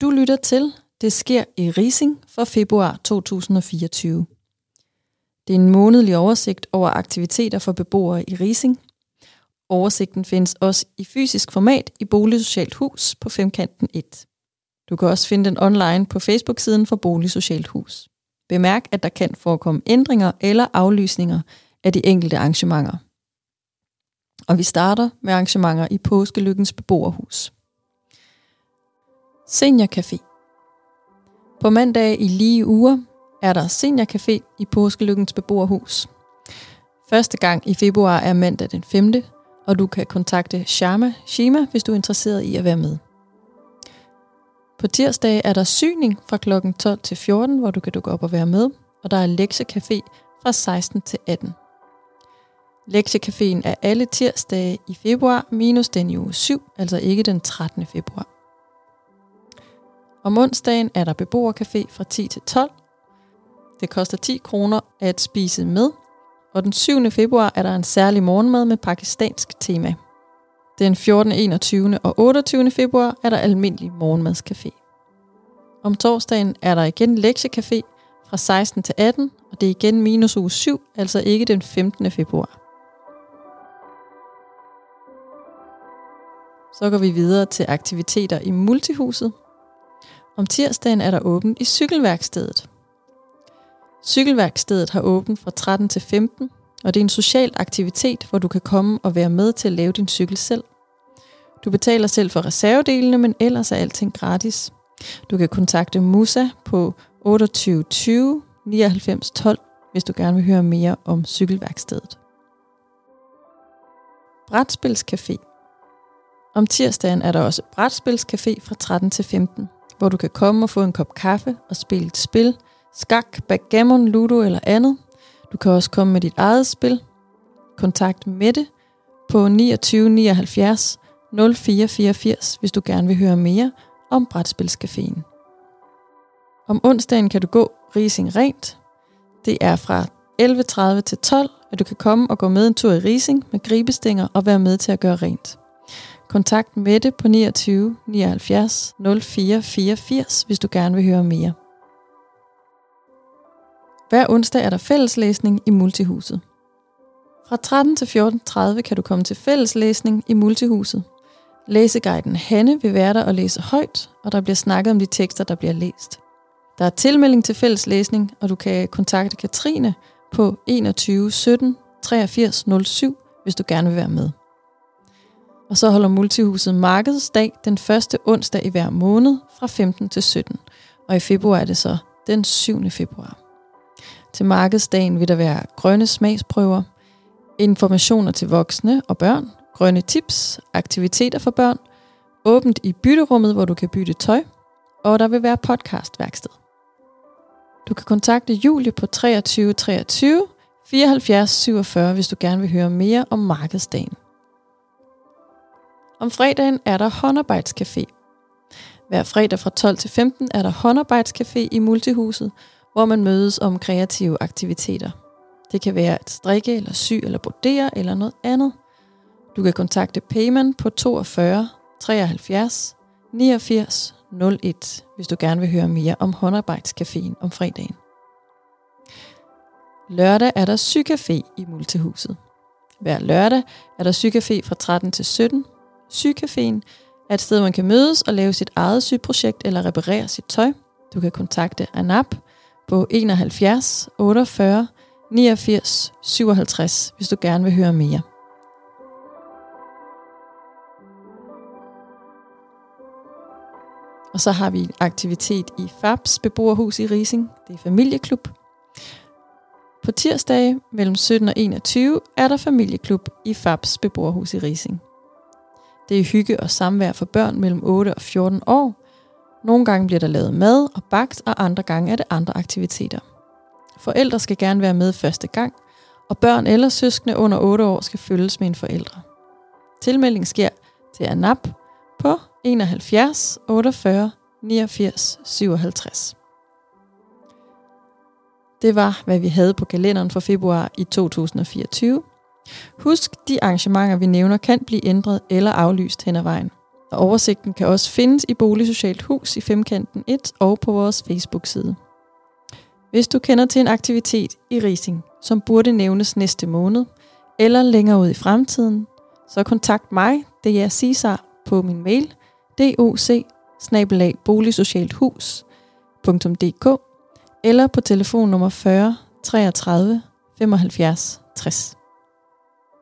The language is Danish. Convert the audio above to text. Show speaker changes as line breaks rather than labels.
Du lytter til Det sker i Rising for februar 2024. Det er en månedlig oversigt over aktiviteter for beboere i Rising. Oversigten findes også i fysisk format i Boligsocialt Hus på Femkanten 1. Du kan også finde den online på Facebook-siden for Boligsocialt Hus. Bemærk, at der kan forekomme ændringer eller aflysninger af de enkelte arrangementer. Og vi starter med arrangementer i Påskelykkens beboerhus. Seniorcafé. På mandag i lige uger er der seniorcafé i Påskelykkens beboerhus. Første gang i februar er mandag den 5. og du kan kontakte Sharma Shima, hvis du er interesseret i at være med. På tirsdag er der syning fra kl. 12 til 14, hvor du kan dukke op og være med, og der er lektiecafé fra 16 til 18. Lektiecaféen er alle tirsdage i februar, minus den i uge 7, altså ikke den 13. februar. Om onsdagen er der beboercafé fra 10 til 12. Det koster 10 kroner at spise med, og den 7. februar er der en særlig morgenmad med pakistansk tema. Den 14., 21. og 28. februar er der almindelig morgenmadscafé. Om torsdagen er der igen lektiecafé fra 16 til 18, og det er igen minus uge 7, altså ikke den 15. februar. Så går vi videre til aktiviteter i multihuset. Om tirsdagen er der åbent i cykelværkstedet. Cykelværkstedet har åbent fra 13 til 15, og det er en social aktivitet, hvor du kan komme og være med til at lave din cykel selv. Du betaler selv for reservedelene, men ellers er alting gratis. Du kan kontakte Musa på 28 20 99 12, hvis du gerne vil høre mere om cykelværkstedet. Brætspilscafé. Om tirsdagen er der også brætspilscafé fra 13 til 15, hvor du kan komme og få en kop kaffe og spille et spil, skak, backgammon, ludo eller andet. Du kan også komme med dit eget spil. Kontakt Mette på 29 79 0484, hvis du gerne vil høre mere om Brætspilscaféen. Om onsdagen kan du gå Rising Rent. Det er fra 11.30 til 12, at du kan komme og gå med en tur i Rising med gribestænger og være med til at gøre rent. Kontakt Mette på 29 79 04 84, hvis du gerne vil høre mere. Hver onsdag er der fælleslæsning i Multihuset. Fra 13 til 14.30 kan du komme til fælleslæsning i Multihuset. Læseguiden Hanne vil være der og læse højt, og der bliver snakket om de tekster, der bliver læst. Der er tilmelding til fælleslæsning, og du kan kontakte Katrine på 21 17 83 07, hvis du gerne vil være med. Og så holder Multihuset Markedsdag den første onsdag i hver måned fra 15 til 17. Og i februar er det så den 7. februar. Til markedsdagen vil der være grønne smagsprøver, informationer til voksne og børn, grønne tips, aktiviteter for børn, åbent i bytterummet, hvor du kan bytte tøj, og der vil være podcastværksted. Du kan kontakte Julie på 23 23 74 47, hvis du gerne vil høre mere om markedsdagen. Om fredagen er der håndarbejdscafé. Hver fredag fra 12 til 15 er der håndarbejdscafé i Multihuset, hvor man mødes om kreative aktiviteter. Det kan være at strikke eller sy eller brodere eller noget andet. Du kan kontakte Payman på 42 73 89 01, hvis du gerne vil høre mere om håndarbejdscaféen om fredagen. Lørdag er der sycafé i Multihuset. Hver lørdag er der sycafé fra 13 til 17. Sycaféen er et sted, man kan mødes og lave sit eget syprojekt eller reparere sit tøj. Du kan kontakte ANAP på 71 48 89 57, hvis du gerne vil høre mere. Og så har vi en aktivitet i FABs beboerhus i Rising. Det er familieklub. På tirsdag mellem 17 og 21 er der familieklub i FABs beboerhus i Rising. Det er hygge og samvær for børn mellem 8 og 14 år. Nogle gange bliver der lavet mad og bagt, og andre gange er det andre aktiviteter. Forældre skal gerne være med første gang, og børn eller søskende under 8 år skal følges med en forældre. Tilmelding sker til ANAP på 71 48 89 57. Det var, hvad vi havde på kalenderen for februar i 2024. Husk, de arrangementer, vi nævner, kan blive ændret eller aflyst hen ad vejen. Og oversigten kan også findes i Boligsocialt Hus i Femkanten 1 og på vores Facebook-side. Hvis du kender til en aktivitet i Rising, som burde nævnes næste måned, eller længere ud i fremtiden, så kontakt mig, det er Cesar, på min mail, doc boligsocialthus.dk eller på telefonnummer 40 33 75 60.